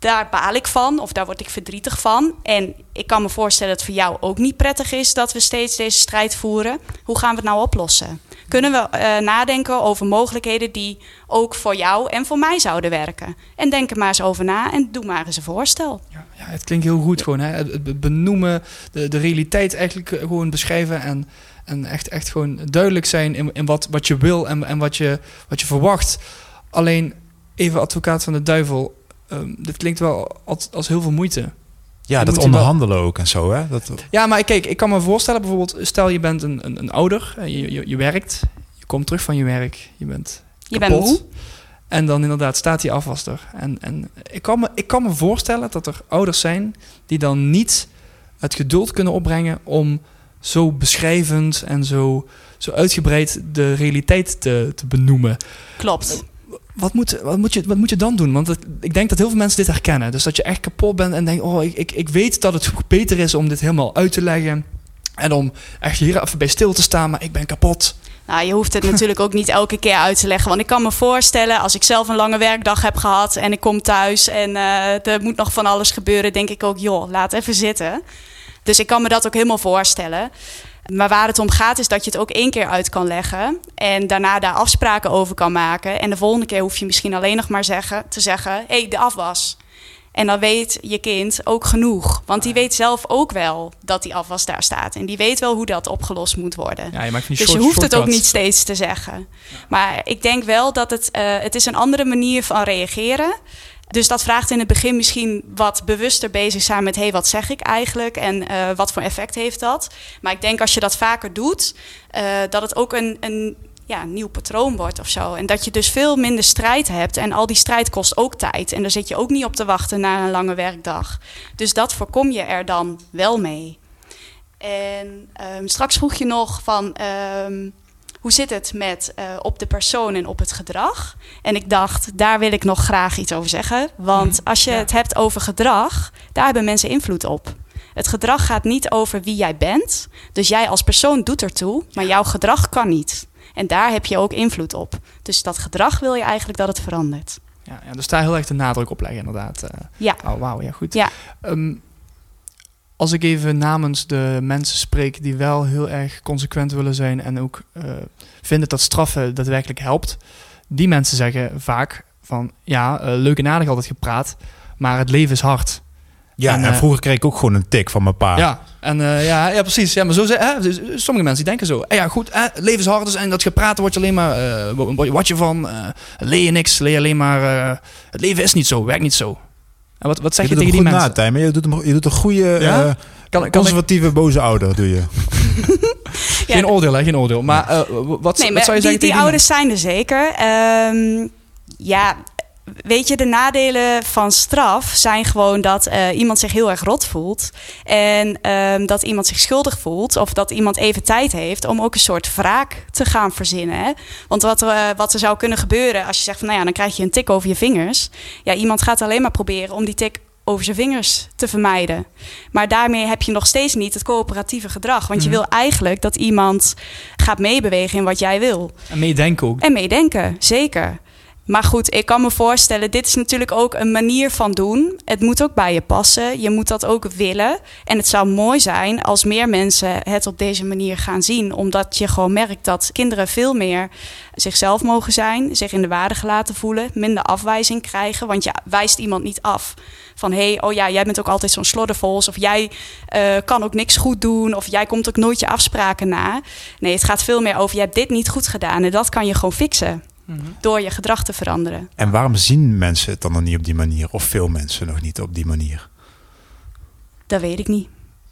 daar baal ik van of daar word ik verdrietig van. En ik kan me voorstellen dat het voor jou ook niet prettig is dat we steeds deze strijd voeren. Hoe gaan we het nou oplossen? Kunnen we uh, nadenken over mogelijkheden die ook voor jou en voor mij zouden werken? En denk er maar eens over na en doe maar eens een voorstel. Ja, ja het klinkt heel goed gewoon. Hè? Het benoemen, de, de realiteit eigenlijk gewoon beschrijven en, en echt, echt gewoon duidelijk zijn in, in wat, wat je wil en, en wat, je, wat je verwacht. Alleen even advocaat van de duivel um, dit klinkt wel als, als heel veel moeite. Ja, Je dat onderhandelen ook en zo, hè? Dat, Ja, maar kijk, ik kan me voorstellen bijvoorbeeld, stel je bent een, een, een ouder, je, je, je werkt, je komt terug van je werk, je bent Je bent kapot. moe. En dan inderdaad staat die afwas er. En, en ik, kan me, ik kan me voorstellen dat er ouders zijn die dan niet het geduld kunnen opbrengen om zo beschrijvend en zo, zo uitgebreid de realiteit te, te benoemen. Klopt. Wat moet, wat, moet je, wat moet je dan doen? Want het, ik denk dat heel veel mensen dit herkennen. Dus dat je echt kapot bent en denkt: Oh, ik, ik, ik weet dat het beter is om dit helemaal uit te leggen. En om echt hier even bij stil te staan, maar ik ben kapot. Nou, je hoeft het natuurlijk ook niet elke keer uit te leggen. Want ik kan me voorstellen, als ik zelf een lange werkdag heb gehad en ik kom thuis en uh, er moet nog van alles gebeuren, denk ik ook, joh, laat even zitten. Dus ik kan me dat ook helemaal voorstellen. Maar waar het om gaat is dat je het ook één keer uit kan leggen. En daarna daar afspraken over kan maken. En de volgende keer hoef je misschien alleen nog maar zeggen, te zeggen: hé, hey, de afwas. En dan weet je kind ook genoeg. Want die weet zelf ook wel dat die afwas daar staat. En die weet wel hoe dat opgelost moet worden. Ja, je maakt die Dus je hoeft het ook niet steeds te zeggen. Maar ik denk wel dat het, eh, het is een andere manier van reageren. Dus dat vraagt in het begin misschien wat bewuster bezig zijn met... hé, hey, wat zeg ik eigenlijk en eh, wat voor effect heeft dat? Maar ik denk als je dat vaker doet, eh, dat het ook een, een ja, nieuw patroon wordt of zo. En dat je dus veel minder strijd hebt. En al die strijd kost ook tijd. En daar zit je ook niet op te wachten na een lange werkdag. Dus dat voorkom je er dan wel mee. En ehm, straks vroeg je nog van... ehm, hoe zit het met eh, op de persoon en op het gedrag? En ik dacht, daar wil ik nog graag iets over zeggen. Want als je Ja. het hebt over gedrag, daar hebben mensen invloed op. Het gedrag gaat niet over wie jij bent. Dus jij als persoon doet ertoe, maar jouw gedrag kan niet. En daar heb je ook invloed op. Dus dat gedrag wil je eigenlijk dat het verandert. Ja, ja, dus daar heel erg de nadruk op leggen, inderdaad. eh. Ja. Oh, wauw, ja, goed. Ja. Ehm, als ik even namens de mensen spreek die wel heel erg consequent willen zijn en ook eh, vinden dat straffen daadwerkelijk helpt, die mensen zeggen vaak van ja, eh, leuk en aardig altijd gepraat, maar het leven is hard. Ja, En, en, eh, vroeger kreeg ik ook gewoon een tik van mijn pa. Ja, en ja, ja, precies. Ja, maar zo hè, dus sommige mensen die denken zo. Eh, ja, goed, eh, leven is hard dus en dat gepraat word je alleen maar, wat je van, leer je niks, leer je alleen maar, het leven is niet zo, werkt niet zo. En wat, wat zeg je, je doet tegen die mensen? na, Tijmen. Je doet, hem, je doet een goede, Ja? eh, Kan, kan ik, conservatieve, boze ouder, doe je. Ja, geen oordeel, hè, geen oordeel. Maar eh, wat, wat Nee, zou maar je die, zeggen die tegen ouders zijn er zeker. Ehm, ja, weet je, de nadelen van straf zijn gewoon dat eh, iemand zich heel erg rot voelt. En ehm, dat iemand zich schuldig voelt. Of dat iemand even tijd heeft om ook een soort wraak te gaan verzinnen. Hè? Want wat er, eh, wat er zou kunnen gebeuren als je zegt van nou ja, dan krijg je een tik over je vingers. Ja, iemand gaat alleen maar proberen om die tik over zijn vingers te vermijden. Maar daarmee heb je nog steeds niet het coöperatieve gedrag. Want je Mhm. wil eigenlijk dat iemand gaat meebewegen in wat jij wil. En meedenken ook. En meedenken, zeker. Maar goed, ik kan me voorstellen, dit is natuurlijk ook een manier van doen. Het moet ook bij je passen. Je moet dat ook willen. En het zou mooi zijn als meer mensen het op deze manier gaan zien. Omdat je gewoon merkt dat kinderen veel meer zichzelf mogen zijn. Zich in de waarde gelaten voelen. Minder afwijzing krijgen. Want je wijst iemand niet af. Van hé, hey, oh ja, jij bent ook altijd zo'n sloddervols. Of jij eh, kan ook niks goed doen. Of jij komt ook nooit je afspraken na. Nee, het gaat veel meer over je hebt dit niet goed gedaan. En dat kan je gewoon fixen Mhm. door je gedrag te veranderen. En waarom zien mensen het dan nog niet op die manier? Of veel mensen nog niet op die manier? Dat weet ik niet.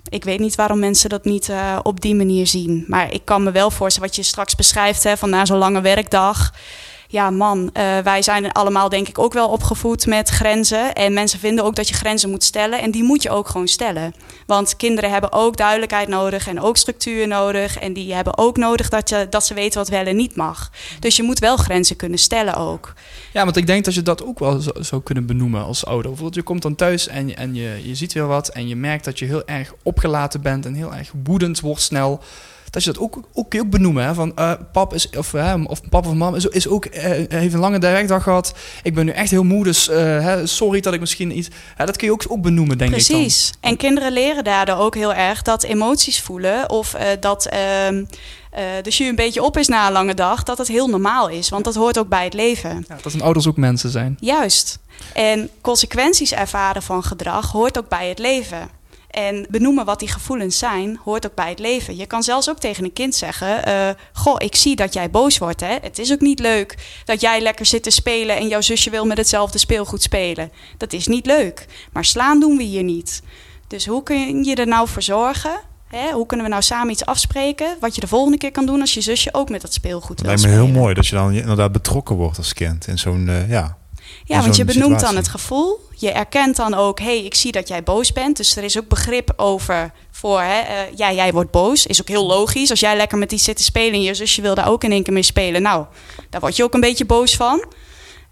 Ik weet niet waarom mensen dat niet eh, op die manier zien. Maar ik kan me wel voorstellen wat je straks beschrijft, hè, van na zo'n lange werkdag. Ja, man, eh, wij zijn allemaal denk ik ook wel opgevoed met grenzen. En mensen vinden ook dat je grenzen moet stellen. En die moet je ook gewoon stellen. Want kinderen hebben ook duidelijkheid nodig en ook structuur nodig. En die hebben ook nodig dat, je, dat ze weten wat wel en niet mag. Dus je moet wel grenzen kunnen stellen ook. Ja, want ik denk dat je dat ook wel zo- zou kunnen benoemen als ouder. Bijvoorbeeld, je komt dan thuis en, en je, je ziet weer wat en je merkt dat je heel erg opgelaten bent en heel erg woedend wordt snel. Dat je dat ook, ook, kun je ook benoemen. Hè? Van eh, pap is, of, of pap of mam is, is ook, eh, heeft een lange werkdag gehad. Ik ben nu echt heel moe, dus eh, sorry dat ik misschien iets. Dat kun je ook, ook benoemen, denk ik. Precies. En kinderen leren daardoor ook heel erg dat emoties voelen of dat ehm eh, de jus een beetje op is na een lange dag, dat het heel normaal is. Want dat hoort ook bij het leven. Ja, dat een ouders ook mensen zijn. Juist. En consequenties ervaren van gedrag hoort ook bij het leven. En benoemen wat die gevoelens zijn, hoort ook bij het leven. Je kan zelfs ook tegen een kind zeggen: eh, Goh, ik zie dat jij boos wordt. Hè? Het is ook niet leuk dat jij lekker zit te spelen en jouw zusje wil met hetzelfde speelgoed spelen. Dat is niet leuk. Maar slaan doen we hier niet. Dus hoe kun je er nou voor zorgen? Hè? Hoe kunnen we nou samen iets afspreken? Wat je de volgende keer kan doen als je zusje ook met dat speelgoed wil lijkt me spelen. heel mooi dat je dan inderdaad betrokken wordt als kind in zo'n, eh, ja. Ja, want je benoemt dan het gevoel. Je erkent dan ook, hé, hey, ik zie dat jij boos bent. Dus er is ook begrip over voor, hè, eh, ja, jij wordt boos. Is ook heel logisch. Als jij lekker met die zit te spelen en je zusje wil daar ook in één keer mee spelen. Nou, daar word je ook een beetje boos van.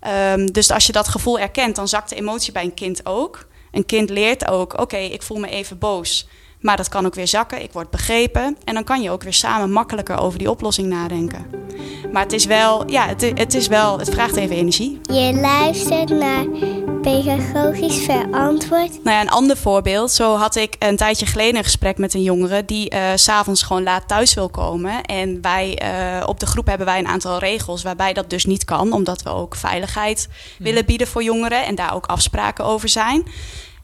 Ehm, dus als je dat gevoel erkent, dan zakt de emotie bij een kind ook. Een kind leert ook, oké, ik voel me even boos. Maar dat kan ook weer zakken, ik word begrepen. En dan kan je ook weer samen makkelijker over die oplossing nadenken. Maar het is wel, ja, het, het is wel, het vraagt even energie. Je luistert naar pedagogisch verantwoord. Nou ja, een ander voorbeeld. Zo had ik een tijdje geleden een gesprek met een jongere die eh, s s'avonds gewoon laat thuis wil komen. En wij eh, op de groep hebben wij een aantal regels waarbij dat dus niet kan, omdat we ook veiligheid willen bieden voor jongeren en daar ook afspraken over zijn.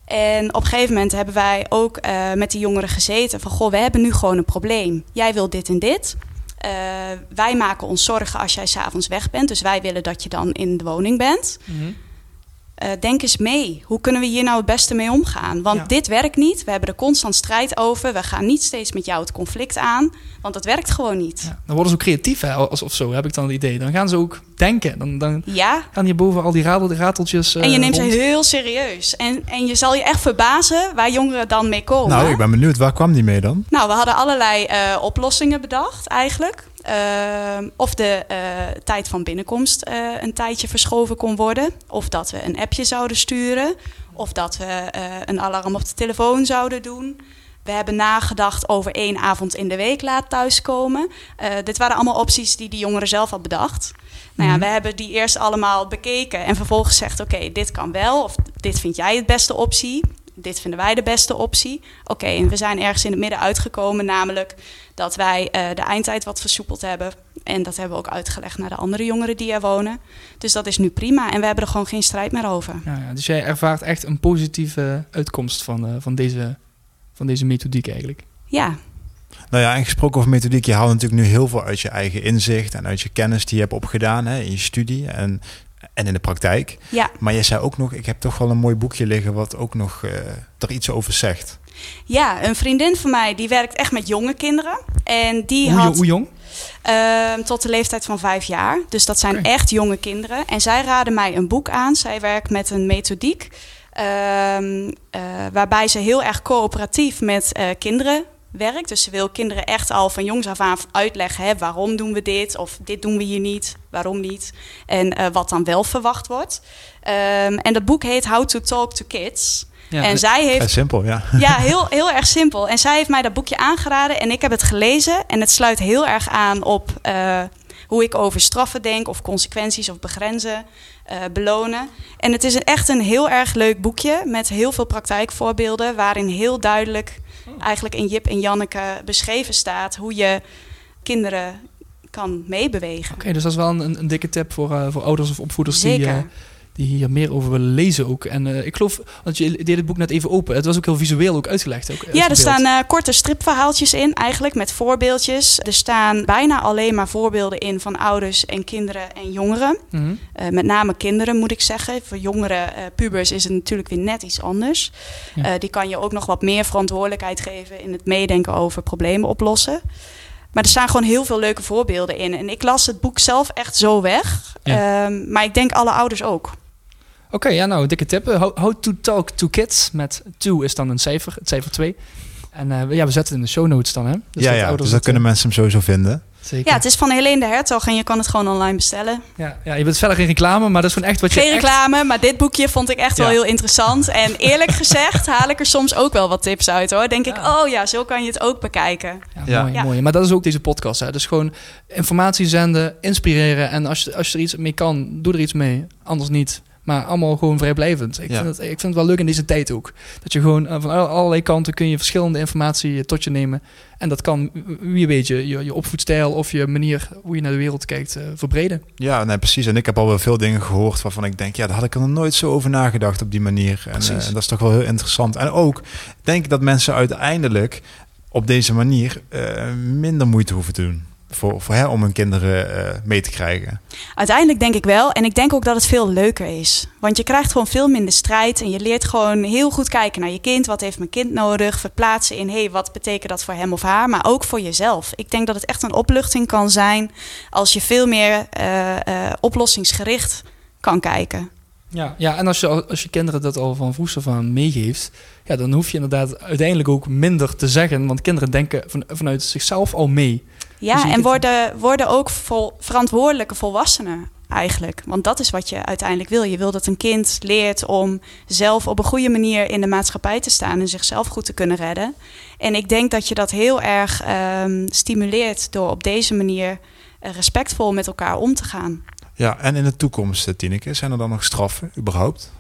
En op een gegeven moment hebben wij ook eh, met die jongeren gezeten van goh, we hebben nu gewoon een probleem. Jij wil dit en dit. Eh, wij maken ons zorgen als jij s'avonds weg bent. Dus wij willen dat je dan in de woning bent. Eh, denk eens mee. Hoe kunnen we hier nou het beste mee omgaan? Want Ja. dit werkt niet. We hebben er constant strijd over. We gaan niet steeds met jou het conflict aan. Want dat werkt gewoon niet. Ja, dan worden ze ook creatief, hè, als, of zo, heb ik dan het idee. Dan gaan ze ook denken. Dan, dan Ja. gaan hierboven al die radel, rateltjes eh, En je neemt rond. ze heel serieus. En, en je zal je echt verbazen waar jongeren dan mee komen. Nou, ik ben benieuwd, waar kwam die mee dan? Nou, we hadden allerlei eh, oplossingen bedacht eigenlijk. Ehm, of de eh, tijd van binnenkomst eh, een tijdje verschoven kon worden. Of dat we een appje zouden sturen. Of dat we eh, een alarm op de telefoon zouden doen. We hebben nagedacht over één avond in de week laat thuiskomen. Eh dit waren allemaal opties die de jongeren zelf had bedacht. Nou ja, Mhm. we hebben die eerst allemaal bekeken en vervolgens gezegd: oké, dit kan wel, of dit vind jij het beste optie. Dit vinden wij de beste optie. Oké, en we zijn ergens in het midden uitgekomen, namelijk dat wij eh, de eindtijd wat versoepeld hebben. En dat hebben we ook uitgelegd naar de andere jongeren die er wonen. Dus dat is nu prima en we hebben er gewoon geen strijd meer over. Ja, ja, dus jij ervaart echt een positieve uitkomst van, eh, van, deze, van deze methodiek eigenlijk. Ja, Nou ja, en gesproken over methodiek, je haalt natuurlijk nu heel veel uit je eigen inzicht en uit je kennis die je hebt opgedaan hè, in je studie en, en in de praktijk. ja. Maar je zei ook nog, ik heb toch wel een mooi boekje liggen wat ook nog eh, er iets over zegt. ja, een vriendin van mij die werkt echt met jonge kinderen. En die Hoe, had hoe jong? Ehm, tot de leeftijd van vijf jaar. Dus dat zijn echt jonge kinderen. En zij raden mij een boek aan. Zij werkt met een methodiek. ehm, eh, waarbij ze heel erg coöperatief met eh, kinderen werkt. Dus ze wil kinderen echt al van jongs af aan uitleggen: hè, waarom doen we dit? Of dit doen we hier niet, waarom niet? En eh, wat dan wel verwacht wordt. Ehm, en dat boek heet How to Talk to Kids. Ja, en zij heeft simpel, ja. ja, heel, heel erg simpel. En zij heeft mij dat boekje aangeraden en ik heb het gelezen. En het sluit heel erg aan op eh, hoe ik over straffen denk, of consequenties of begrenzen, eh, belonen. En het is echt een heel erg leuk boekje met heel veel praktijkvoorbeelden, waarin heel duidelijk eigenlijk in Jip en Janneke beschreven staat hoe je kinderen kan meebewegen. Oké, dus dat is wel een, een dikke tip voor, eh, voor ouders of opvoeders die, Zeker. Eh, die hier meer over willen lezen ook. En eh, ik geloof, want je deed het boek net even open. Het was ook heel visueel ook uitgelegd. Ook, Ja, er staan eh, korte stripverhaaltjes in, eigenlijk met voorbeeldjes. Er staan bijna alleen maar voorbeelden in van ouders en kinderen en jongeren. Mhm. Eh, met name kinderen moet ik zeggen. Voor jongeren, eh, pubers, is het natuurlijk weer net iets anders. Ja. Eh, die kan je ook nog wat meer verantwoordelijkheid geven in het meedenken over problemen oplossen. Maar er staan gewoon heel veel leuke voorbeelden in. En ik las het boek zelf echt zo weg. Ja. Ehm, maar ik denk alle ouders ook. Oké, ja, nou, dikke tip. How, how to talk to kids. Met 2 is dan een cijfer, het cijfer 2. En eh, ja, we zetten het in de show notes dan, hè? ja, dat ja, ouders dus dan het, kunnen eh, mensen hem sowieso vinden. Zeker. Ja, het is van Helene de Hertog en je kan het gewoon online bestellen. ja, ja, je bent verder geen reclame, maar dat is gewoon echt wat je Geen echt- reclame, maar dit boekje vond ik echt wel Ja. heel interessant. En eerlijk gezegd haal ik er soms ook wel wat tips uit hoor. Denk ik, Ja. oh ja, zo kan je het ook bekijken. Ja, Ja. Mooi, Ja. mooi. Maar dat is ook deze podcast. Hè. Dus gewoon informatie zenden, inspireren. En als je, als je er iets mee kan, doe er iets mee. Anders niet. Maar allemaal gewoon vrijblijvend. Ik, Ja. vind, het, ik vind het wel leuk in deze tijd ook. Dat je gewoon eh, van alle- allerlei kanten kun je verschillende informatie tot je nemen. En dat kan, wie weet je, je, je opvoedstijl of je manier hoe je naar de wereld kijkt eh, verbreden. Ja, nee, precies. En ik heb al wel veel dingen gehoord waarvan ik denk, ja, daar had ik er nog nooit zo over nagedacht op die manier. En, Precies. eh, en dat is toch wel heel interessant. En ook denk ik dat mensen uiteindelijk op deze manier minder moeite hoeven te doen. Voor, voor, hè, om hun kinderen eh, mee te krijgen. Uiteindelijk denk ik wel. En ik denk ook dat het veel leuker is. Want je krijgt gewoon veel minder strijd. En je leert gewoon heel goed kijken naar je kind. Wat heeft mijn kind nodig? Verplaatsen in, hey, wat betekent dat voor hem of haar? Maar ook voor jezelf. Ik denk dat het echt een opluchting kan zijn... als je veel meer eh, eh, oplossingsgericht kan kijken. Ja, ja en als je, al- als je kinderen dat al van vroeg af aan meegeeft, ja, dan hoef je inderdaad uiteindelijk ook minder te zeggen. Want kinderen denken van, vanuit zichzelf al mee. Ja, Dus en worden, worden ook vol, verantwoordelijke volwassenen eigenlijk. Want dat is wat je uiteindelijk wil. Je wil dat een kind leert om zelf op een goede manier in de maatschappij te staan en zichzelf goed te kunnen redden. En ik denk dat je dat heel erg ehm, stimuleert door op deze manier eh, respectvol met elkaar om te gaan. Ja, en in de toekomst, eh, Tineke, zijn er dan nog straffen überhaupt?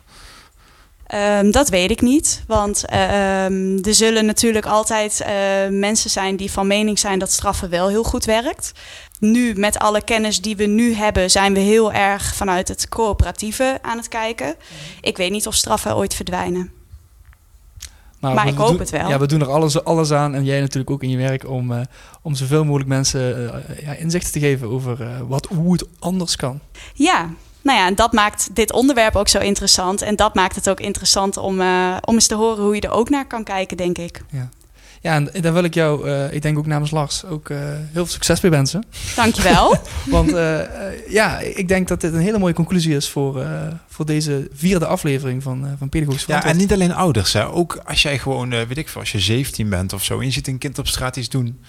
Ehm, dat weet ik niet, want ehm, er zullen natuurlijk altijd eh, mensen zijn die van mening zijn dat straffen wel heel goed werkt. Nu, met alle kennis die we nu hebben, zijn we heel erg vanuit het coöperatieve aan het kijken. Ik weet niet of straffen ooit verdwijnen. Maar we ik hoop doen- het wel. Ja, we doen er alles, alles aan. En jij natuurlijk ook in je werk om, eh, om zoveel mogelijk mensen eh, ja, inzicht te geven over eh, wat, hoe het anders kan. Ja, nou ja, en dat maakt dit onderwerp ook zo interessant. En dat maakt het ook interessant om, om eens te horen hoe je er ook naar kan kijken, denk ik. Ja, en daar wil ik jou, eh, ik denk ook namens Lars, ook eh, heel veel succes mee wensen. Dankjewel. Want eh, ja, ik denk dat dit een hele mooie conclusie is voor, eh, voor deze vierde aflevering van, uh, van Pedagogisch Ja, en niet alleen ouders. Hè. Ook als jij gewoon, weet ik veel, als je 17 bent of zo... en je ziet een kind op straat iets doen...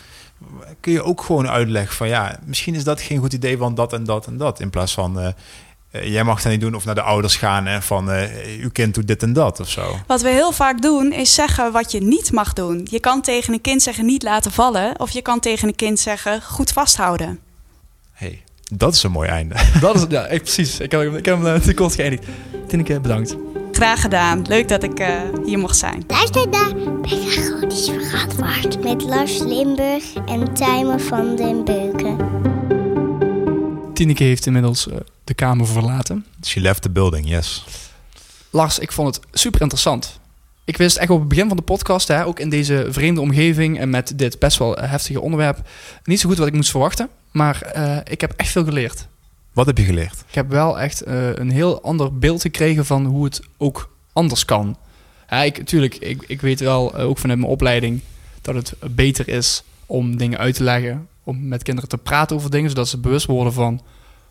kun je ook gewoon uitleggen van... ja, misschien is dat geen goed idee, want dat en dat en dat. In plaats van... jij mag dat niet doen of naar de ouders gaan en van eh, uw kind doet dit en dat of zo. Wat we heel vaak doen is zeggen wat je niet mag doen. Je kan tegen een kind zeggen niet laten vallen. Of je kan tegen een kind zeggen goed vasthouden. hey, dat is een mooi einde. Dat is, ja, echt precies. Ik heb, hem- ik heb hem eh, te kort geëindigd. Tineke, bedankt. Graag gedaan. Leuk dat ik eh, hier mocht zijn. Luister naar Pedagogisch Verantwoord met Lars Limburg en Tijmen van den Beuken. Tineke heeft inmiddels eh, de kamer verlaten. She left the building, yes. Lars, ik vond het super interessant. Ik wist echt op het begin van de podcast, hè, ook in deze vreemde omgeving en met dit best wel eh, heftige onderwerp, niet zo goed wat ik moest verwachten. Maar eh, ik heb echt veel geleerd. Wat heb je geleerd? Ik heb wel echt een heel ander beeld gekregen van hoe het ook anders kan. Ja, ik, tuurlijk, ik, ik weet wel, ook vanuit mijn opleiding, dat het beter is om dingen uit te leggen. Om met kinderen te praten over dingen, zodat ze bewust worden van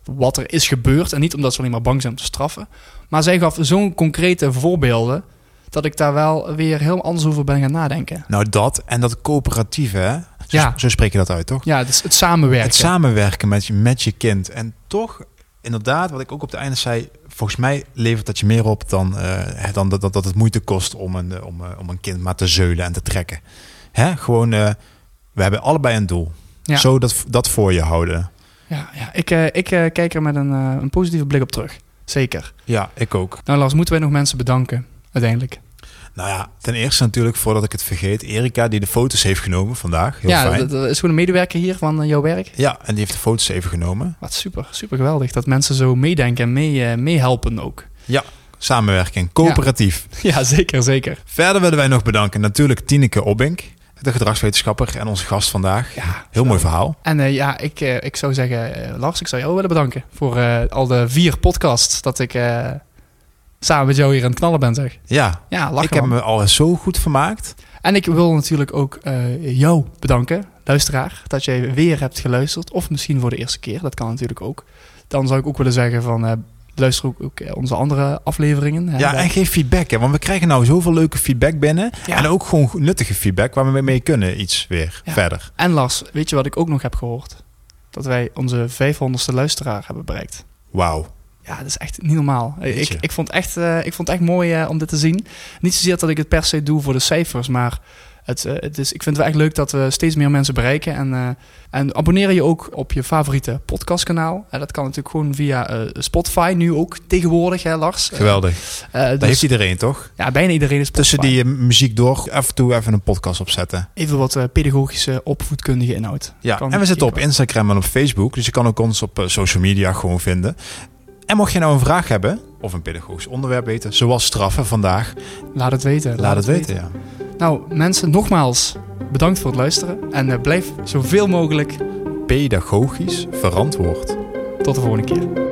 wat er is gebeurd. En niet omdat ze alleen maar bang zijn om te straffen. Maar zij gaf zo'n concrete voorbeelden, dat ik daar wel weer heel anders over ben gaan nadenken. Nou, dat en dat coöperatieve, hè? Zo, Ja. zo spreek je dat uit, toch? Ja, het, is het samenwerken. Het samenwerken met je, met je kind. En toch, inderdaad, wat ik ook op het einde zei... volgens mij levert dat je meer op dan, eh, dan dat, dat, dat het moeite kost... om een, eh, om, eh, om een kind maar te zeulen en te trekken. Hè? Gewoon, we hebben allebei een doel. Ja. Zo dat, dat voor je houden. Ja, ja ik, eh, ik eh, kijk er met een, eh, een positieve blik op terug. Zeker. Ja, ik ook. Nou Lars, moeten wij nog mensen bedanken uiteindelijk? Nou ja, ten eerste natuurlijk, voordat ik het vergeet... Erika, die de foto's heeft genomen vandaag. Heel ja, fijn. dat, is gewoon een medewerker hier van jouw werk. Ja, en die heeft de foto's even genomen. Wat super, super geweldig dat mensen zo meedenken en mee, eh, meehelpen ook. Samenwerking, coöperatief. Ja, zeker, zeker. Verder willen wij nog bedanken natuurlijk Tineke Obbink... de gedragswetenschapper en onze gast vandaag. Ja, Heel mooi verhaal. En eh, ja, ik, eh, ik zou zeggen, eh, Lars, ik zou jou willen bedanken voor al de vier podcasts dat ik samen met jou hier aan het knallen ben, zeg. Ja, Ja, lachen ik heb me al zo goed vermaakt. En ik wil natuurlijk ook jou bedanken, luisteraar, dat jij weer hebt geluisterd. Of misschien voor de eerste keer, dat kan natuurlijk ook. Dan zou ik ook willen zeggen van, luister ook, ook eh, onze andere afleveringen. hè. Ja, en geef feedback. Hè, want we krijgen nou zoveel leuke feedback binnen. Ja. En ook gewoon nuttige feedback waar we mee kunnen iets weer Ja. verder. En Lars, weet je wat ik ook nog heb gehoord? Dat wij onze 500ste luisteraar hebben bereikt. Wauw. Ja, dat is echt niet normaal. Ik, Jeetje. ik, vond echt, eh, ik vond het echt mooi eh, om dit te zien. Niet zozeer dat ik het per se doe voor de cijfers, maar het, eh, het is, ik vind het wel echt leuk dat we steeds meer mensen bereiken. En, eh, en abonneer je ook op je favoriete podcastkanaal. Eh, dat kan natuurlijk gewoon via Spotify nu ook tegenwoordig, hè Lars? Geweldig. Dat dus- heeft iedereen toch? ja, bijna iedereen is Tussen Spotify. die eh, muziek door af en toe even een podcast opzetten. Even wat pedagogische, opvoedkundige inhoud. Ja, Kan en we zitten op. Instagram en op Facebook. Dus je kan ook ons op social media gewoon vinden. En mocht je nou een vraag hebben, of een pedagogisch onderwerp weten, zoals straffen vandaag, Laat het weten. laat het weten. Ja. Nou, mensen, nogmaals bedankt voor het luisteren. En eh, blijf zoveel mogelijk Pedagogisch verantwoord. tot de volgende keer.